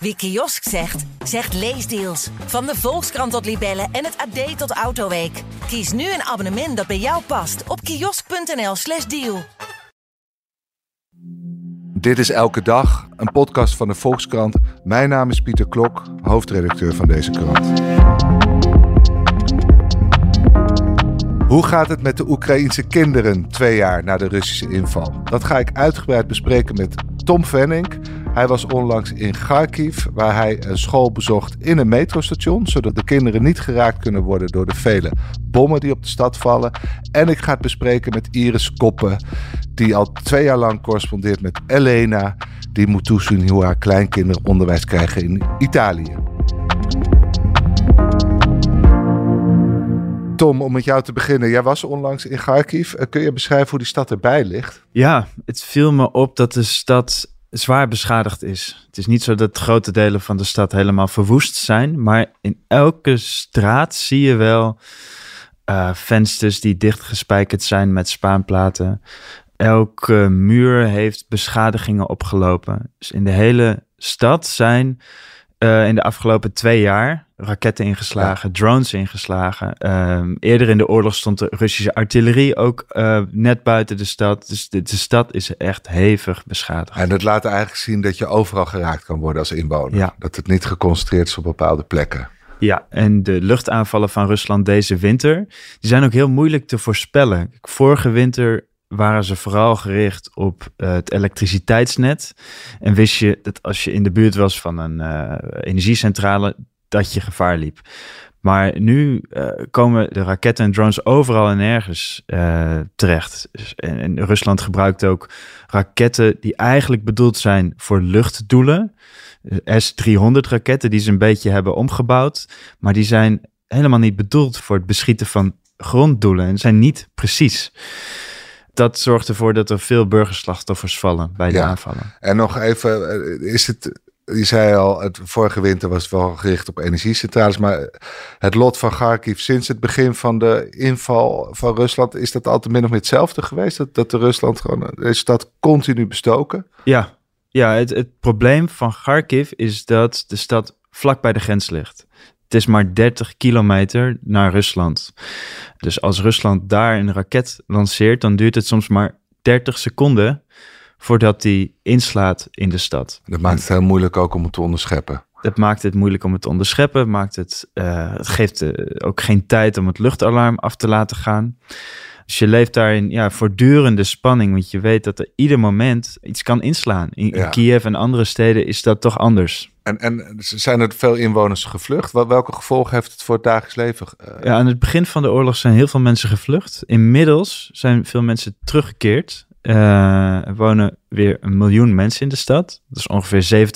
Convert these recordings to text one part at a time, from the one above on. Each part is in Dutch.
Wie kiosk zegt, zegt leesdeals. Van de Volkskrant tot Libellen en het AD tot Autoweek. Kies nu een abonnement dat bij jou past op kiosk.nl/slash deal. Dit is Elke Dag, een podcast van de Volkskrant. Mijn naam is Pieter Klok, hoofdredacteur van deze krant. Hoe gaat het met de Oekraïense kinderen twee jaar na de Russische inval? Dat ga ik uitgebreid bespreken met Tom Venning. Hij was onlangs in Kharkiv, waar hij een school bezocht in een metrostation, zodat de kinderen niet geraakt kunnen worden door de vele bommen die op de stad vallen. En ik ga het bespreken met Iris Koppen, die al twee jaar lang correspondeert met Elena, die moet toezien hoe haar kleinkinderen onderwijs krijgen in Italië. Tom, om met jou te beginnen. Jij was onlangs in Kharkiv. Eh, kun je beschrijven hoe die stad erbij ligt? Ja, het viel me op dat de stad zwaar beschadigd is. Het is niet zo dat grote delen van de stad helemaal verwoest zijn, maar in elke straat zie je wel uh, vensters die dichtgespijkerd zijn met spaanplaten. Elke muur heeft beschadigingen opgelopen. Dus in de hele stad zijn uh, in de afgelopen twee jaar raketten ingeslagen, drones ingeslagen. Um, eerder in de oorlog stond de Russische artillerie ook uh, net buiten de stad. Dus de, de, stad is echt hevig beschadigd. En dat laat eigenlijk zien dat je overal geraakt kan worden als inwoner. Ja. Dat het niet geconcentreerd is op bepaalde plekken. Ja, en de luchtaanvallen van Rusland deze winter, die zijn ook heel moeilijk te voorspellen. Vorige winter waren ze vooral gericht op uh, het elektriciteitsnet. En wist je dat als je in de buurt was van een uh, energiecentrale, dat je gevaar liep. Maar nu uh, komen de raketten en drones overal en nergens terecht. En, en, Rusland gebruikt ook raketten die eigenlijk bedoeld zijn voor luchtdoelen. S-300 raketten die ze een beetje hebben omgebouwd. Maar die zijn helemaal niet bedoeld voor het beschieten van gronddoelen. En zijn niet precies dat zorgt ervoor dat er veel burgerslachtoffers vallen bij de aanvallen. En nog even, eh, is het, je zei al, het vorige winter was wel gericht op energiecentrales, maar het lot van Kharkiv sinds het begin van de inval van Rusland, is dat altijd min of meer hetzelfde geweest? Dat, dat de Rusland gewoon deze stad continu bestoken? Ja, ja het, het probleem van Kharkiv is dat de stad vlak bij de grens ligt. Het is maar 30 kilometer naar Rusland. Dus als Rusland daar een raket lanceert, dan duurt het soms maar 30 seconden voordat die inslaat in de stad. Dat maakt het heel moeilijk ook om het te onderscheppen. Dat maakt het moeilijk om het te onderscheppen. Maakt het, uh, het geeft uh, ook geen tijd om het luchtalarm af te laten gaan. Dus je leeft daar in ja, voortdurende spanning, want je weet dat er ieder moment iets kan inslaan. In, in Kiev en andere steden is dat toch anders. En, en zijn er veel inwoners gevlucht? Welke gevolgen heeft het voor het dagelijks leven? Uh... Ja, aan het begin van de oorlog zijn heel veel mensen gevlucht. Inmiddels zijn veel mensen teruggekeerd. Uh, er wonen weer een miljoen mensen in de stad. Dat is ongeveer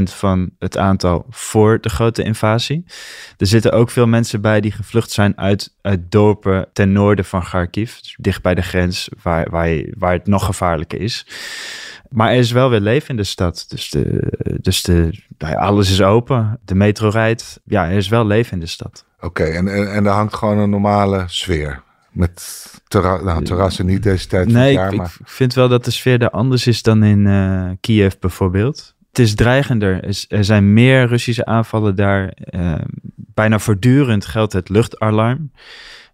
70% van het aantal voor de grote invasie. Er zitten ook veel mensen bij die gevlucht zijn uit, uit dorpen ten noorden van Kharkiv. Dus dicht bij de grens, waar, waar, waar het nog gevaarlijker is. Maar er is wel weer leven in de stad. Dus, de, dus de, nou alles is open. De metro rijdt. Ja, er is wel leven in de stad. Oké, en, en, en er hangt gewoon een normale sfeer. Met terra nou, terrassen niet deze tijd nee, van het jaar. Ik, maar... ik vind wel dat de sfeer daar anders is dan in uh, Kiev bijvoorbeeld. Het is dreigender. Er zijn meer Russische aanvallen daar. Uh, bijna voortdurend geldt het luchtalarm.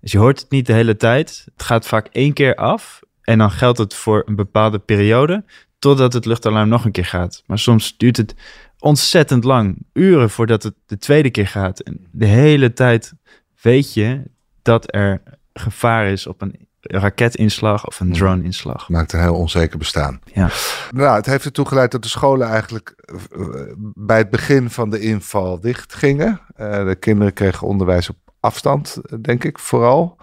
Dus je hoort het niet de hele tijd. Het gaat vaak één keer af. En dan geldt het voor een bepaalde periode totdat het luchtalarm nog een keer gaat. Maar soms duurt het ontzettend lang, uren voordat het de tweede keer gaat. En de hele tijd weet je dat er gevaar is op een raketinslag of een hmm. drone-inslag. Maakt een heel onzeker bestaan. Ja. Nou, het heeft ertoe geleid dat de scholen eigenlijk eh, bij het begin van de inval dicht gingen. Uh, de kinderen kregen onderwijs op afstand, denk ik, vooral.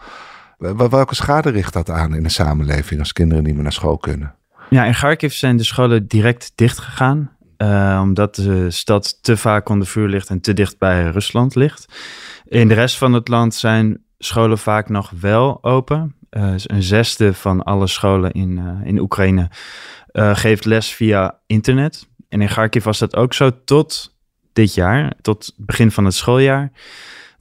Welke schade richt dat aan in de samenleving als kinderen niet meer naar school kunnen? Ja, in Kharkiv zijn de scholen direct dicht gegaan. Uh, omdat de stad te vaak onder vuur ligt en te dicht bij Rusland ligt. In de rest van het land zijn scholen vaak nog wel open. Uh, een zesde van alle scholen in, uh, in Oekraïne geeft les via internet. En in Kharkiv was dat ook zo tot dit jaar, tot het begin van het schooljaar.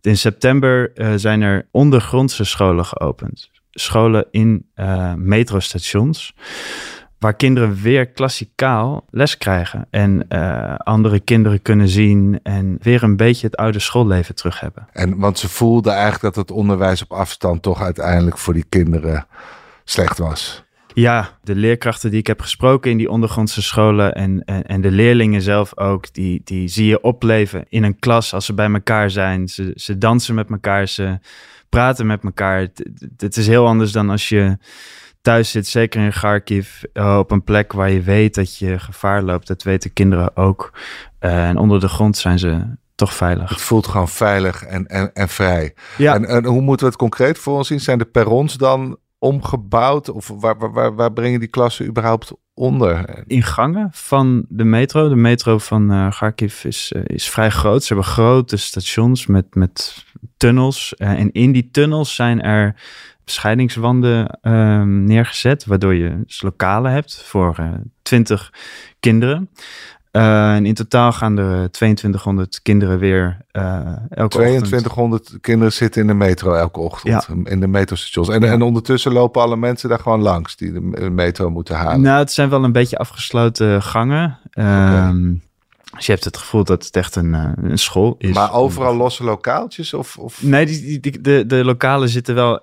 In september zijn er ondergrondse scholen geopend. Scholen in metrostations. Waar kinderen weer klassikaal les krijgen. En uh, andere kinderen kunnen zien en weer een beetje het oude schoolleven terug hebben. En want ze voelden eigenlijk dat het onderwijs op afstand toch uiteindelijk voor die kinderen slecht was. Ja, de leerkrachten die ik heb gesproken in die ondergrondse scholen en, en, en, de leerlingen zelf ook, die, die zie je opleven in een klas als ze bij elkaar zijn. Ze, ze dansen met elkaar, ze praten met elkaar. Het, is heel anders dan als je thuis zit, zeker in Kharkiv, eh, op een plek waar je weet dat je gevaar loopt. Dat weten kinderen ook. Uh, en onder de grond zijn ze toch veilig. Het voelt gewoon veilig en, en, en vrij. Ja. En, en hoe moeten we het concreet voor ons zien? Zijn de perrons dan omgebouwd? Of waar, waar, waar, waar brengen die klassen überhaupt onder? In gangen van de metro. De metro van uh, Kharkiv is, uh, is vrij groot. Ze hebben grote stations met, met tunnels. Uh, en in die tunnels zijn er scheidingswanden ehm, neergezet, waardoor je dus lokalen hebt voor twintig kinderen. Uh, en in totaal gaan er 2200 kinderen weer uh, elke 2200 ochtend. kinderen zitten in de metro elke ochtend. Ja. In de metrostations. En, en ondertussen lopen alle mensen daar gewoon langs die de metro moeten halen. Nou, het zijn wel een beetje afgesloten gangen. Um, Dus je hebt het gevoel dat het echt een, uh, een school is. Maar overal losse lokaaltjes? Of, of? Nee, die, die, de, de lokalen zitten wel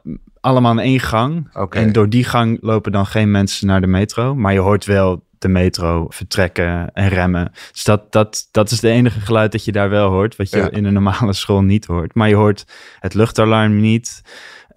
allemaal in één gang. Okay. En door die gang lopen dan geen mensen naar de metro. Maar je hoort wel de metro vertrekken en remmen. Dus dat, dat, dat is de enige geluid dat je daar wel hoort, wat je ja. in een normale school niet hoort. Maar je hoort het luchtalarm niet,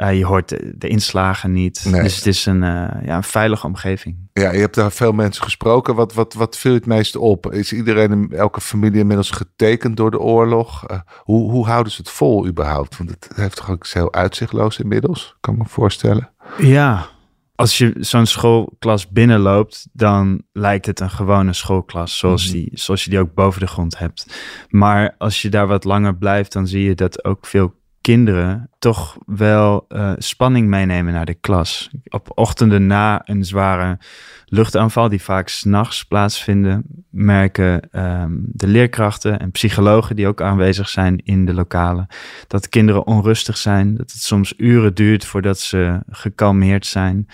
uh, je hoort de, de inslagen niet. Nee. Dus het is een, uh, ja, een veilige omgeving. Ja, je hebt daar veel mensen gesproken. Wat, wat, wat viel het meest op? Is iedereen, elke familie inmiddels getekend door de oorlog? Uh, hoe, hoe houden ze het vol überhaupt? Want het heeft toch ook heel uitzichtloos inmiddels, kan ik me voorstellen. Ja, als je zo'n schoolklas binnenloopt, dan lijkt het een gewone schoolklas, zoals, mm -hmm. die, zoals je die ook boven de grond hebt. Maar als je daar wat langer blijft, dan zie je dat ook veel kinderen toch wel uh, spanning meenemen naar de klas. Op ochtenden na een zware luchtaanval, die vaak s'nachts plaatsvinden, merken um, de leerkrachten en psychologen die ook aanwezig zijn in de lokalen, dat kinderen onrustig zijn, dat het soms uren duurt voordat ze gekalmeerd zijn.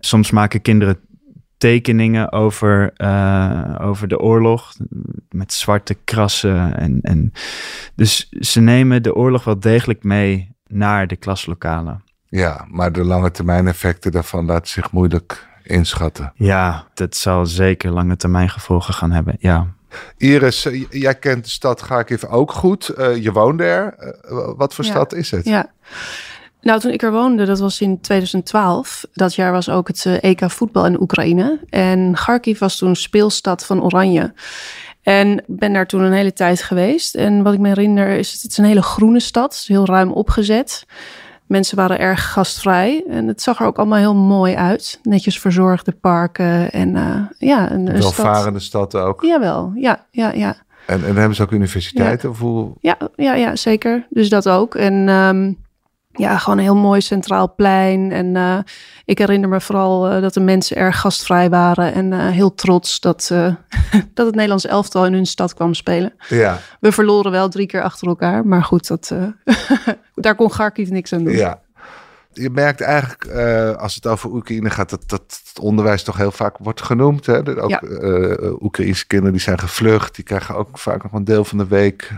Soms maken kinderen tekeningen over, uh, over de oorlog met zwarte krassen. En, en dus ze nemen de oorlog wel degelijk mee naar de klaslokalen. Ja, maar de lange termijn effecten daarvan laten zich moeilijk inschatten. Ja, dat zal zeker lange termijn gevolgen gaan hebben. Ja. Iris, jij kent de stad Kharkiv ook goed. Uh, je woont er. Uh, wat voor ja. stad is het? Ja. Nou, toen ik er woonde, dat was in 2012. Dat jaar was ook het EK voetbal in Oekraïne. En Kharkiv was toen speelstad van Oranje. En ben daar toen een hele tijd geweest. En wat ik me herinner is, het is een hele groene stad. Heel ruim opgezet. Mensen waren erg gastvrij. En het zag er ook allemaal heel mooi uit. Netjes verzorgde parken. En uh, ja, een, een welvarende stad. stad ook. Jawel, ja, ja, ja. En, en hebben ze ook universiteiten? Ja. Of hoe? Ja, ja, ja, zeker. Dus dat ook. En um, ja, gewoon een heel mooi centraal plein. En uh, ik herinner me vooral uh, dat de mensen erg gastvrij waren. En uh, heel trots dat, dat het Nederlands elftal in hun stad kwam spelen. Ja. We verloren wel drie keer achter elkaar. Maar goed, dat, daar kon Garkiv niks aan doen. Ja. Je merkt eigenlijk, als het over Oekraïne gaat, dat, dat het onderwijs toch heel vaak wordt genoemd. Hè? Ook ja. Oekraïnse kinderen die zijn gevlucht, die krijgen ook vaak nog een deel van de week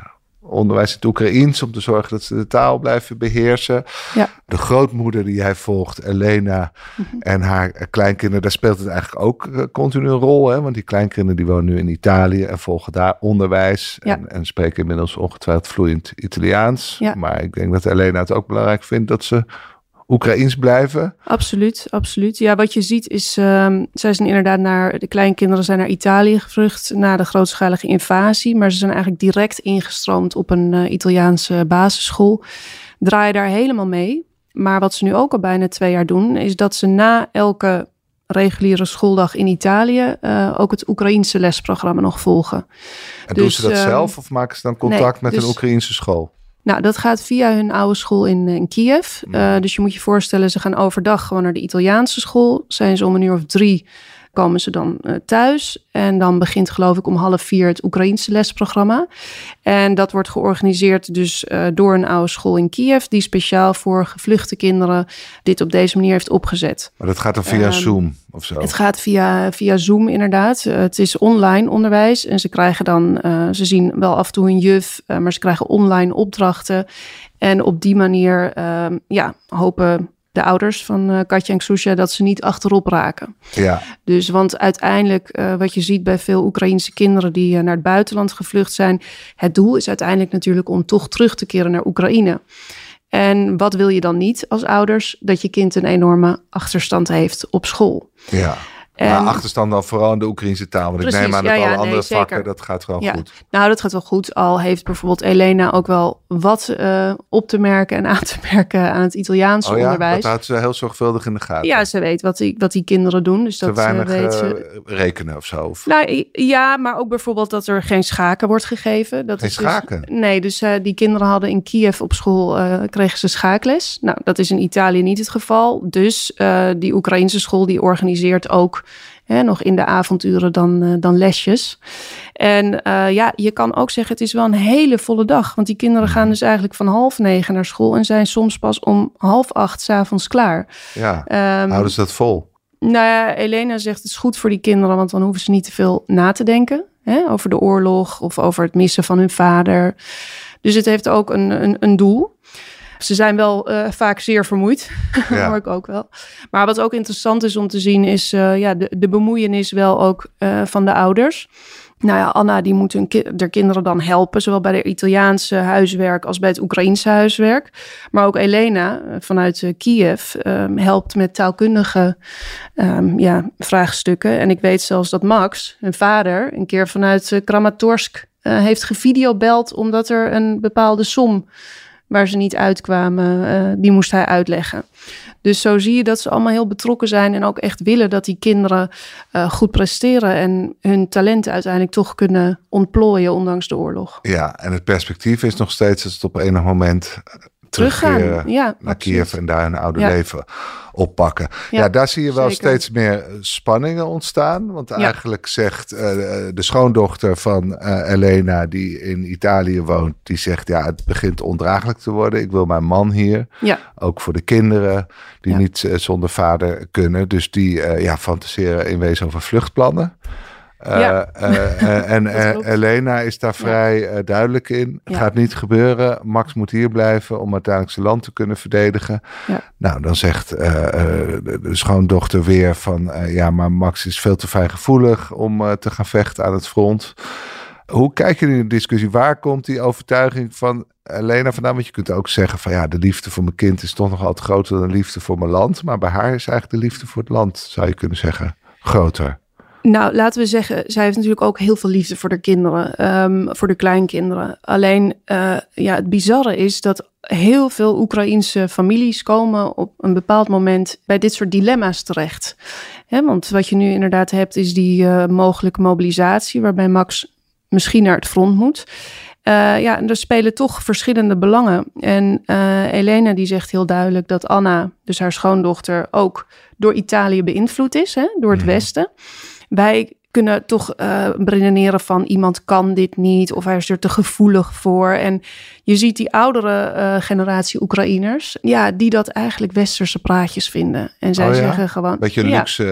onderwijs in het Oekraïens om te zorgen dat ze de taal blijven beheersen. Ja. De grootmoeder die jij volgt, Elena, mm -hmm. en haar kleinkinderen, daar speelt het eigenlijk ook uh, continu een rol. Hè? Want die kleinkinderen die wonen nu in Italië en volgen daar onderwijs ja. en, en, spreken inmiddels ongetwijfeld vloeiend Italiaans. Ja. Maar ik denk dat Elena het ook belangrijk vindt dat ze Oekraïens blijven. Absoluut, absoluut. Ja, wat je ziet is, um, zij zijn inderdaad naar, de kleinkinderen zijn naar Italië gevlucht na de grootschalige invasie, maar ze zijn eigenlijk direct ingestroomd op een uh, Italiaanse basisschool. Draaien daar helemaal mee. Maar wat ze nu ook al bijna twee jaar doen, is dat ze na elke reguliere schooldag in Italië uh, ook het Oekraïense lesprogramma nog volgen. En dus, doen ze dat uh, zelf of maken ze dan contact nee, met dus, een Oekraïense school? Nou, dat gaat via hun oude school in, in Kiev. Uh, dus je moet je voorstellen, ze gaan overdag gewoon naar de Italiaanse school. Zijn ze om een uur of drie komen ze dan uh, thuis. En dan begint geloof ik om half vier het Oekraïense lesprogramma. En dat wordt georganiseerd dus uh, door een oude school in Kiev... die speciaal voor gevluchte kinderen dit op deze manier heeft opgezet. Maar dat gaat dan via um, Zoom of zo? Het gaat via, via Zoom inderdaad. Uh, het is online onderwijs en ze krijgen dan... ze zien wel af en toe een juf, maar ze krijgen online opdrachten... En op die manier uh, ja, hopen de ouders van uh, Katja en Xusha dat ze niet achterop raken. Ja. Dus want uiteindelijk, uh, wat je ziet bij veel Oekraïnse kinderen die uh, naar het buitenland gevlucht zijn, het doel is uiteindelijk natuurlijk om toch terug te keren naar Oekraïne. En wat wil je dan niet als ouders? Dat je kind een enorme achterstand heeft op school. Ja. Maar achterstand dan vooral in de Oekraïnse taal. Want precies, ik neem aan dat ja, ja, alle nee, andere zeker. vakken, dat gaat gewoon Ja. goed. Nou, dat gaat wel goed. Al heeft bijvoorbeeld Elena ook wel wat eh, op te merken en aan te merken aan het Italiaanse Oh ja, onderwijs. dat houdt ze heel zorgvuldig in de gaten. Ja, ze weet wat die, wat die kinderen doen. Dus Te dat eh, weinig weet ze. eh, rekenen of zo. Of... Nou ja, maar ook bijvoorbeeld dat er geen schaken wordt gegeven. Dat Geen is dus- schaken? nee, dus die kinderen hadden in Kiev op school eh, kregen ze schaakles. Nou, dat is in Italië niet het geval. Dus die Oekraïnse school die organiseert ook hè, nog in de avonduren dan, eh, dan lesjes. En eh, ja, je kan ook zeggen, het is wel een hele volle dag. Want die kinderen gaan dus eigenlijk van half negen naar school en zijn soms pas om half acht s'avonds klaar. Ja, Ehm, houden ze dat vol? nou ja, Elena zegt het is goed voor die kinderen, want dan hoeven ze niet te veel na te denken hè, over de oorlog of over het missen van hun vader. Dus het heeft ook een, een, een doel. Ze zijn wel eh, vaak zeer vermoeid, Ja. hoor ik ook wel. Maar wat ook interessant is om te zien is eh, ja, de, de bemoeienis wel ook eh, van de ouders. Nou ja, Anna die moet hun ki de kinderen dan helpen, zowel bij de Italiaanse huiswerk als bij het Oekraïense huiswerk. Maar ook Elena vanuit Kiev ehm, helpt met taalkundige ehm, ja, vraagstukken. En ik weet zelfs dat Max, hun vader, een keer vanuit Kramatorsk heeft gevideobeld omdat er een bepaalde som waar ze niet uitkwamen, eh, die moest hij uitleggen. Dus zo zie je dat ze allemaal heel betrokken zijn en ook echt willen dat die kinderen eh, goed presteren en hun talenten uiteindelijk toch kunnen ontplooien, ondanks de oorlog. Ja, en het perspectief is nog steeds dat het op enig moment. Terugkeren Ja, naar. Kiev en daar hun oude Ja. leven oppakken. Ja, Ja, daar zie je wel zeker. steeds meer spanningen ontstaan. Want eigenlijk zegt eh, de schoondochter van eh, Elena, die in Italië woont, die zegt: Ja, het begint ondraaglijk te worden. Ik wil mijn man hier. Ook voor de kinderen die niet eh, zonder vader kunnen. Dus die eh, ja, fantaseren in wezen over vluchtplannen. Eh, Ja. eh, eh, en. Elena is daar vrij duidelijk in. Het gaat niet gebeuren. Max moet hier blijven om uiteindelijk zijn land te kunnen verdedigen. Nou, dan zegt de, schoondochter weer van... ja, maar Max is veel te fijngevoelig om te gaan vechten aan het front. Hoe kijk je in de discussie? Waar komt die overtuiging van Elena vandaan? Want je kunt ook zeggen van ja, de liefde voor mijn kind is toch nog altijd groter dan de liefde voor mijn land. Maar bij haar is eigenlijk de liefde voor het land, zou je kunnen zeggen, groter. Nou, laten we zeggen, zij heeft natuurlijk ook heel veel liefde voor de kinderen, ehm, voor de kleinkinderen. Alleen, eh, ja, het bizarre is dat heel veel Oekraïense families komen op een bepaald moment bij dit soort dilemma's terecht. Hè, want wat je nu inderdaad hebt, is die eh, mogelijke mobilisatie, waarbij Max misschien naar het front moet. Eh, ja, en er spelen toch verschillende belangen. En Elena die zegt heel duidelijk dat Anna, dus haar schoondochter, ook door Italië beïnvloed is, hè, door het Westen. Wij kunnen toch eh redeneren van iemand kan dit niet of hij is er te gevoelig voor. En je ziet die oudere eh, generatie Oekraïners, ja, die dat eigenlijk westerse praatjes vinden. En zij Oh ja? zeggen gewoon... Beetje ja, luxe,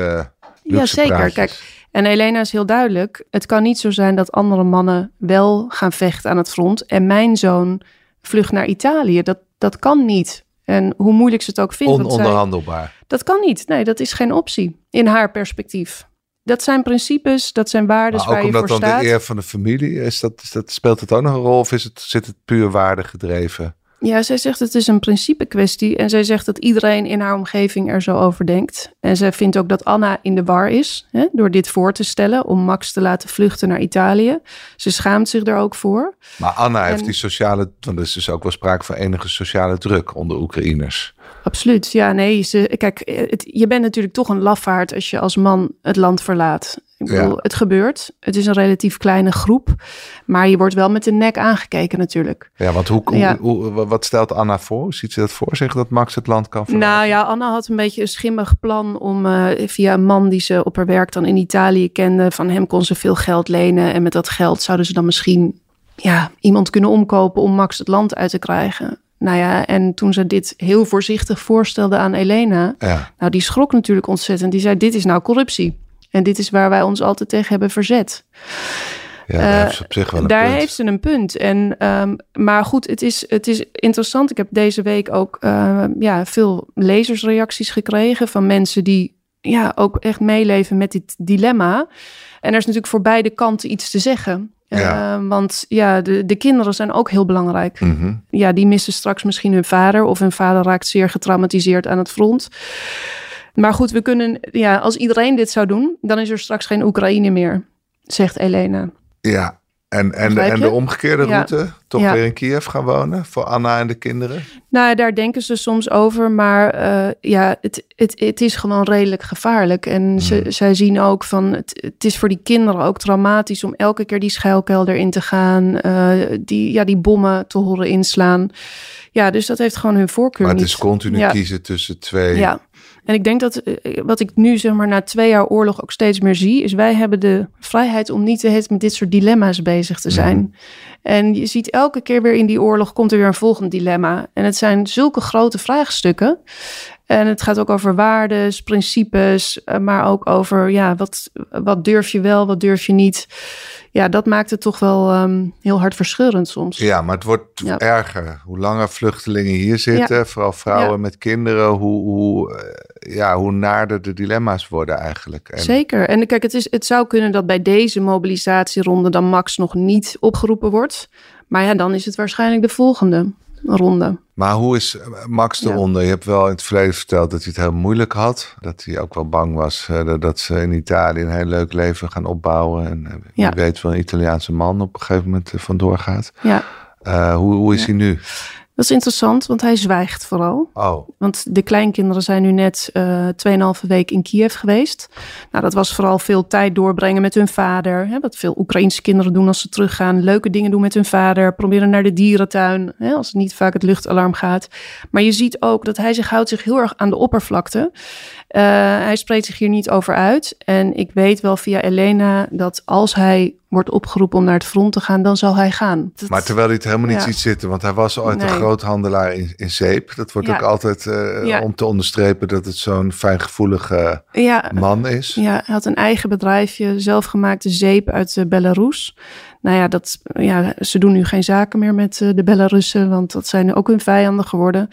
luxe ja, zeker. praatjes. Kijk, en Elena is heel duidelijk. Het kan niet zo zijn dat andere mannen wel gaan vechten aan het front. En mijn zoon vlucht naar Italië. Dat, dat kan niet. En hoe moeilijk ze het ook vindt. zij- Ononderhandelbaar. dat kan niet. Nee, dat is geen optie. In haar perspectief. Dat zijn principes, dat zijn waarden Maar waar ook je voor omdat dan staat. de eer van de familie is, dat, is dat, speelt het ook nog een rol of is het, zit het puur waarde gedreven? Ja, zij zegt het is een principe kwestie. En zij zegt dat iedereen in haar omgeving er zo over denkt. En zij vindt ook dat Anna in de war is. Hè, door dit voor te stellen om Max te laten vluchten naar Italië. Ze schaamt zich er ook voor. Maar Anna heeft die sociale, want er is dus ook wel sprake van enige sociale druk onder Oekraïners. Absoluut. Ja, nee. Ze, kijk, het, je bent natuurlijk toch een lafaard als je als man het land verlaat. Ik bedoel, Ja. het gebeurt. Het is een relatief kleine groep. Maar je wordt wel met de nek aangekeken natuurlijk. Ja, want hoe, hoe, Ja. hoe- wat stelt Anna voor? Hoe ziet ze dat voor zich dat Max het land kan verlaten? Nou ja, Anna had een beetje een schimmig plan om eh, via een man die ze op haar werk dan in Italië kende. Van hem kon ze veel geld lenen. En met dat geld zouden ze dan misschien ja, iemand kunnen omkopen om Max het land uit te krijgen. Nou ja, en toen ze dit heel voorzichtig voorstelde aan Elena, Ja, nou die schrok natuurlijk ontzettend. Die zei, dit is nou corruptie. En dit is waar wij ons altijd tegen hebben verzet. ja daar Eh, heeft ze op zich wel een Daar punt. heeft ze een punt. En, ehm, maar goed, het is, het is interessant. Ik heb deze week ook eh, ja, veel lezersreacties gekregen van mensen die ja, ook echt meeleven met dit dilemma. En er is natuurlijk voor beide kanten iets te zeggen. Ja. Eh, want ja, de, de kinderen zijn ook heel belangrijk. Mhm. Ja, die missen straks misschien hun vader. Of hun vader raakt zeer getraumatiseerd aan het front. Maar goed, we kunnen, ja, als iedereen dit zou doen, dan is er straks geen Oekraïne meer, zegt Elena. Ja, en, en, de, en de omgekeerde Ja. route? Toch Ja. weer in Kiev gaan wonen voor Anna en de kinderen? Nou, daar denken ze soms over, maar eh, ja, het, het, het is gewoon redelijk gevaarlijk. En ze, zij zien ook van, het, het is voor die kinderen ook traumatisch om elke keer die schuilkelder in te gaan, eh, die, ja, die bommen te horen inslaan. Ja, dus dat heeft gewoon hun voorkeur Maar het niet. is continu Ja. kiezen tussen twee. En ik denk dat eh, wat ik nu zeg maar na twee jaar oorlog ook steeds meer zie, is wij hebben de vrijheid om niet te het met dit soort dilemma's bezig te zijn. En je ziet elke keer weer in die oorlog komt er weer een volgend dilemma. En het zijn zulke grote vraagstukken. En het gaat ook over waardes, principes, eh, maar ook over ja, wat, wat durf je wel, wat durf je niet. Ja, dat maakt het toch wel ehm, heel hartverscheurend soms. Ja, maar het wordt Ja. erger. Hoe langer vluchtelingen hier zitten, vooral vrouwen Ja. met kinderen, hoe, hoe, eh, ja, hoe naarder de dilemma's worden eigenlijk. En, Zeker. En kijk, het, is, het zou kunnen dat bij deze mobilisatieronde dan Max nog niet opgeroepen wordt. Maar ja, dan is het waarschijnlijk de volgende ronde. Maar hoe is eh, Max Ja. eronder? Je hebt wel in het verleden verteld dat hij het heel moeilijk had. Dat hij ook wel bang was eh, dat- ze in Italië een heel leuk leven gaan opbouwen. En eh, wie Ja. weet wel een Italiaanse man op een gegeven moment eh, vandoor gaat. Ja, Eh, hoe, hoe is hij nu? Dat is interessant, want hij zwijgt vooral. Oh, Want de kleinkinderen zijn nu net eh 2,5 week in Kiev geweest. Nou, dat was vooral veel tijd doorbrengen met hun vader. Hè, wat veel Oekraïnse kinderen doen als ze teruggaan. Leuke dingen doen met hun vader. Proberen naar de dierentuin, hè, als het niet vaak het luchtalarm gaat. Maar je ziet ook dat hij zich houdt zich heel erg aan de oppervlakte. Eh, hij spreekt zich hier niet over uit. En ik weet wel via Elena dat als hij wordt opgeroepen om naar het front te gaan, dan zal hij gaan. Dat- maar terwijl hij het helemaal niet Ja. ziet zitten. Want hij was ooit een groothandelaar in, in zeep. Dat wordt Ja. ook altijd eh, Ja. om te onderstrepen dat het zo'n fijngevoelige man is. Ja, hij had een eigen bedrijfje, zelfgemaakte zeep uit eh, Belarus. Nou ja, dat, ja, ze doen nu geen zaken meer met de Belarussen, want dat zijn ook hun vijanden geworden.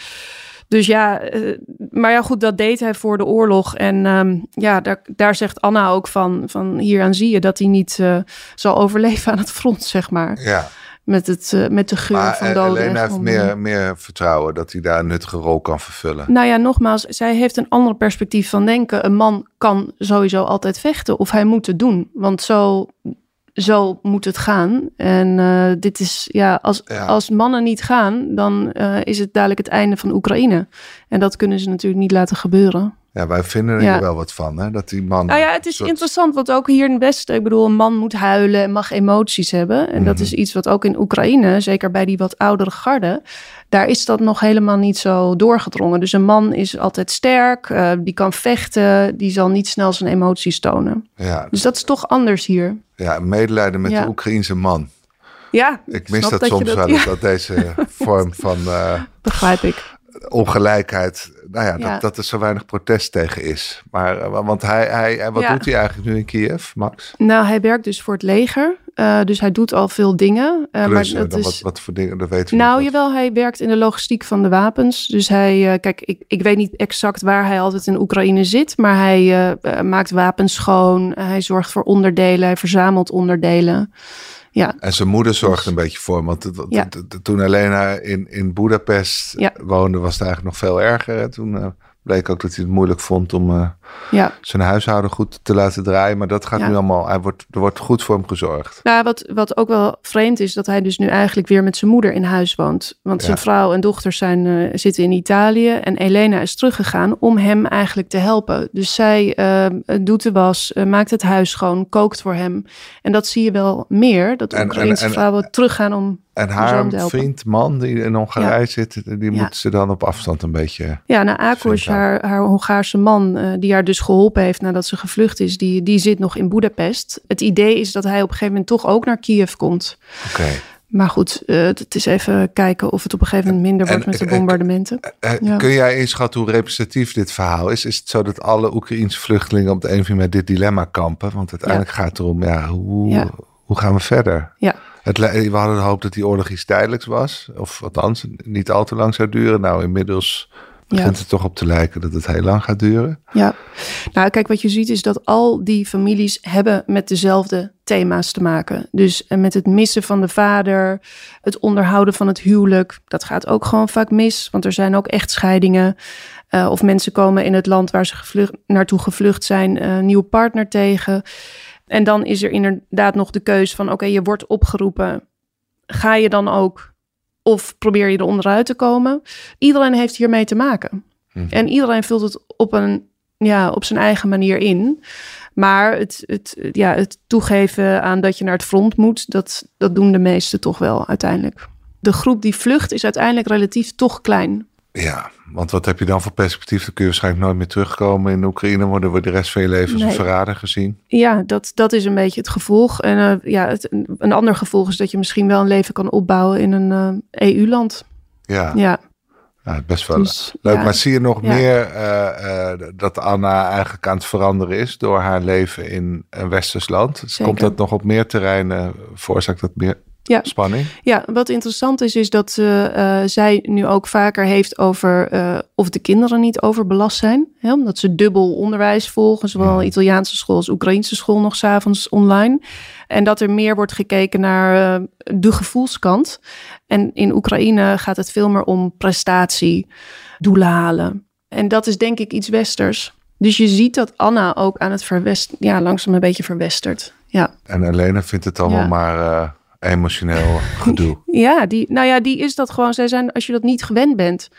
Dus ja, eh, maar ja, goed, dat deed hij voor de oorlog. En ehm, ja, daar, daar zegt Anna ook van, van hieraan zie je dat hij niet eh, zal overleven aan het front, zeg maar. Ja, Met, het, eh, met de geur maar van eh, doden. en Elena heeft meer, meer vertrouwen dat hij daar een nuttige rol kan vervullen. Nou ja, nogmaals, zij heeft een ander perspectief van denken. Een man kan sowieso altijd vechten of hij moet het doen. Want zo, zo moet het gaan. En eh, dit is, ja, als, Ja. als mannen niet gaan, dan eh, is het dadelijk het einde van Oekraïne. En dat kunnen ze natuurlijk niet laten gebeuren. Ja, wij vinden er Ja. wel wat van, hè? Dat die man... Nou ja, het is soort- interessant, want ook hier in het Westen, ik bedoel, een man moet huilen en mag emoties hebben. En dat Mhm. is iets wat ook in Oekraïne, zeker bij die wat oudere garde, daar is dat nog helemaal niet zo doorgedrongen. Dus een man is altijd sterk, eh, die kan vechten, die zal niet snel zijn emoties tonen. Ja, Dus dat is toch anders hier. ja, medelijden met Ja. de Oekraïense man. Ja, Ik mis dat, soms wel ja, eens, dat deze vorm van eh, begrijp ik. ongelijkheid, nou ja, Ja. Dat, dat er zo weinig protest tegen is. Maar, eh, want hij, hij, hij- wat Ja. doet hij eigenlijk nu in Kiev, Max? Nou, hij werkt dus voor het leger, eh, dus hij doet al veel dingen. eh, Plus, maar eh, dat is... wat, wat voor dingen, dat weten we Nou, niet. jawel, hij werkt in de logistiek van de wapens. Dus hij, eh, kijk, ik, ik weet niet exact waar hij altijd in Oekraïne zit, maar hij eh, eh, maakt wapens schoon. hij zorgt voor onderdelen, hij verzamelt onderdelen. Ja, En zijn moeder zorgde een beetje voor hem. Want Ja. toen Elena in, in Budapest Ja. woonde, was het eigenlijk nog veel erger. hè. Toen eh, Bleek ook dat hij het moeilijk vond om eh, Ja. zijn huishouden goed te laten draaien. Maar dat gaat Ja. nu allemaal, hij wordt, er wordt goed voor hem gezorgd. Nou, wat, wat ook wel vreemd is, dat hij dus nu eigenlijk weer met zijn moeder in huis woont. Want zijn vrouw en dochters zijn, eh, zitten in Italië. En Elena is teruggegaan om hem eigenlijk te helpen. Dus zij eh, doet de was, maakt het huis schoon, kookt voor hem. En dat zie je wel meer, dat Oekraïnse en- vrouwen teruggaan om... En haar vriend, man, die in Hongarije zit, die Ja. moet ze dan op afstand een beetje... Ja, nou, Akos, haar, haar Hongaarse man, eh, die haar dus geholpen heeft nadat ze gevlucht is, die, die zit nog in Boedapest. Het idee is dat hij op een gegeven moment toch ook naar Kiev komt. Oké. Maar goed, eh, het is even kijken of het op een gegeven moment minder En- wordt met de bombardementen. Eh, Ja. Kun jij inschatten hoe representatief dit verhaal is? Is het zo dat alle Oekraïense vluchtelingen op de een of andere manier met dit dilemma kampen? Want uiteindelijk gaat het erom, ja, hoe, Ja. hoe gaan we verder? Ja. Het, we hadden de hoop dat die oorlog iets tijdelijks was. Of althans, niet al te lang zou duren. Nou, inmiddels begint Ja. het toch op te lijken dat het heel lang gaat duren. Ja, nou kijk, wat je ziet is dat al die families hebben met dezelfde thema's te maken. Dus eh, met het missen van de vader, het onderhouden van het huwelijk. Dat gaat ook gewoon vaak mis, want er zijn ook echtscheidingen. Eh, of mensen komen in het land waar ze gevlucht, naartoe gevlucht zijn, eh, een nieuwe partner tegen. En dan is er inderdaad nog de keus van, oké, je wordt opgeroepen. Ga je dan ook of probeer je er onderuit te komen? Iedereen heeft hiermee te maken. Mhm. En iedereen vult het op, een, ja, op zijn eigen manier in. Maar het, het, ja, het toegeven aan dat je naar het front moet, dat, dat doen de meesten toch wel uiteindelijk. De groep die vlucht is uiteindelijk relatief toch klein. Ja, want wat heb je dan voor perspectief? Dan kun je waarschijnlijk nooit meer terugkomen in Oekraïne. Worden we de rest van je leven als een verrader gezien. Ja, dat, dat is een beetje het gevolg. En eh, ja, het, een ander gevolg is dat je misschien wel een leven kan opbouwen in een eh, EU-land. Ja, Ja, best wel dus, Leuk, ja. maar zie je nog Ja. meer eh, eh, dat Anna eigenlijk aan het veranderen is door haar leven in een westers land? Zeker. Komt dat nog op meer terreinen? Veroorzaakt dat meer Ja. spanning? Ja, wat interessant is, is dat eh, eh, zij nu ook vaker heeft over eh, of de kinderen niet overbelast zijn. Hè, omdat ze dubbel onderwijs volgen, zowel Italiaanse school als Oekraïnse school nog s'avonds online. En dat er meer wordt gekeken naar de gevoelskant. En in Oekraïne gaat het veel meer om prestatie, doelen halen. En dat is denk ik iets westers. Dus je ziet dat Anna ook aan het verwest, ja, langzaam een beetje verwestert. Ja. En Elena vindt het allemaal Ja. maar emotioneel gedoe. Ja, die, nou ja, die is dat gewoon. Zij zijn, als je dat niet gewend bent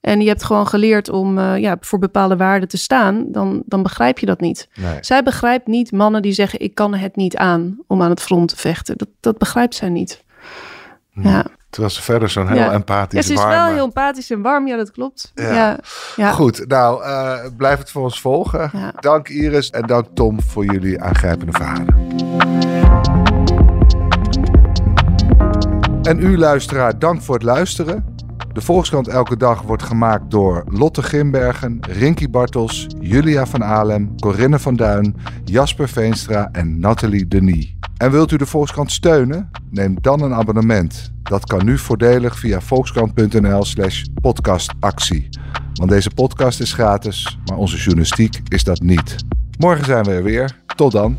en je hebt gewoon geleerd om eh, ja, voor bepaalde waarden te staan, dan, dan begrijp je dat niet. Nee. Zij begrijpt niet mannen die zeggen: Ik kan het niet aan om aan het front te vechten. Dat, dat begrijpt zij niet. Ja. Terwijl ze verder zo'n heel Ja. empathisch ja, ze is warme... wel heel empathisch en warm. Ja, dat klopt. Ja. Ja. Goed, nou, eh, blijf het voor ons volgen. Dank Iris en dank Tom voor jullie aangrijpende verhalen. En u luisteraar, dank voor het luisteren. De Volkskrant Elke Dag wordt gemaakt door Lotte Grimbergen, Rinky Bartels, Julia van Alem, Corinne van Duin, Jasper Veenstra en Nathalie Denis. En wilt u de Volkskrant steunen? Neem dan een abonnement. Dat kan nu voordelig via volkskrant.nl slash podcastactie. Want deze podcast is gratis, maar onze journalistiek is dat niet. Morgen zijn we er weer. Tot dan.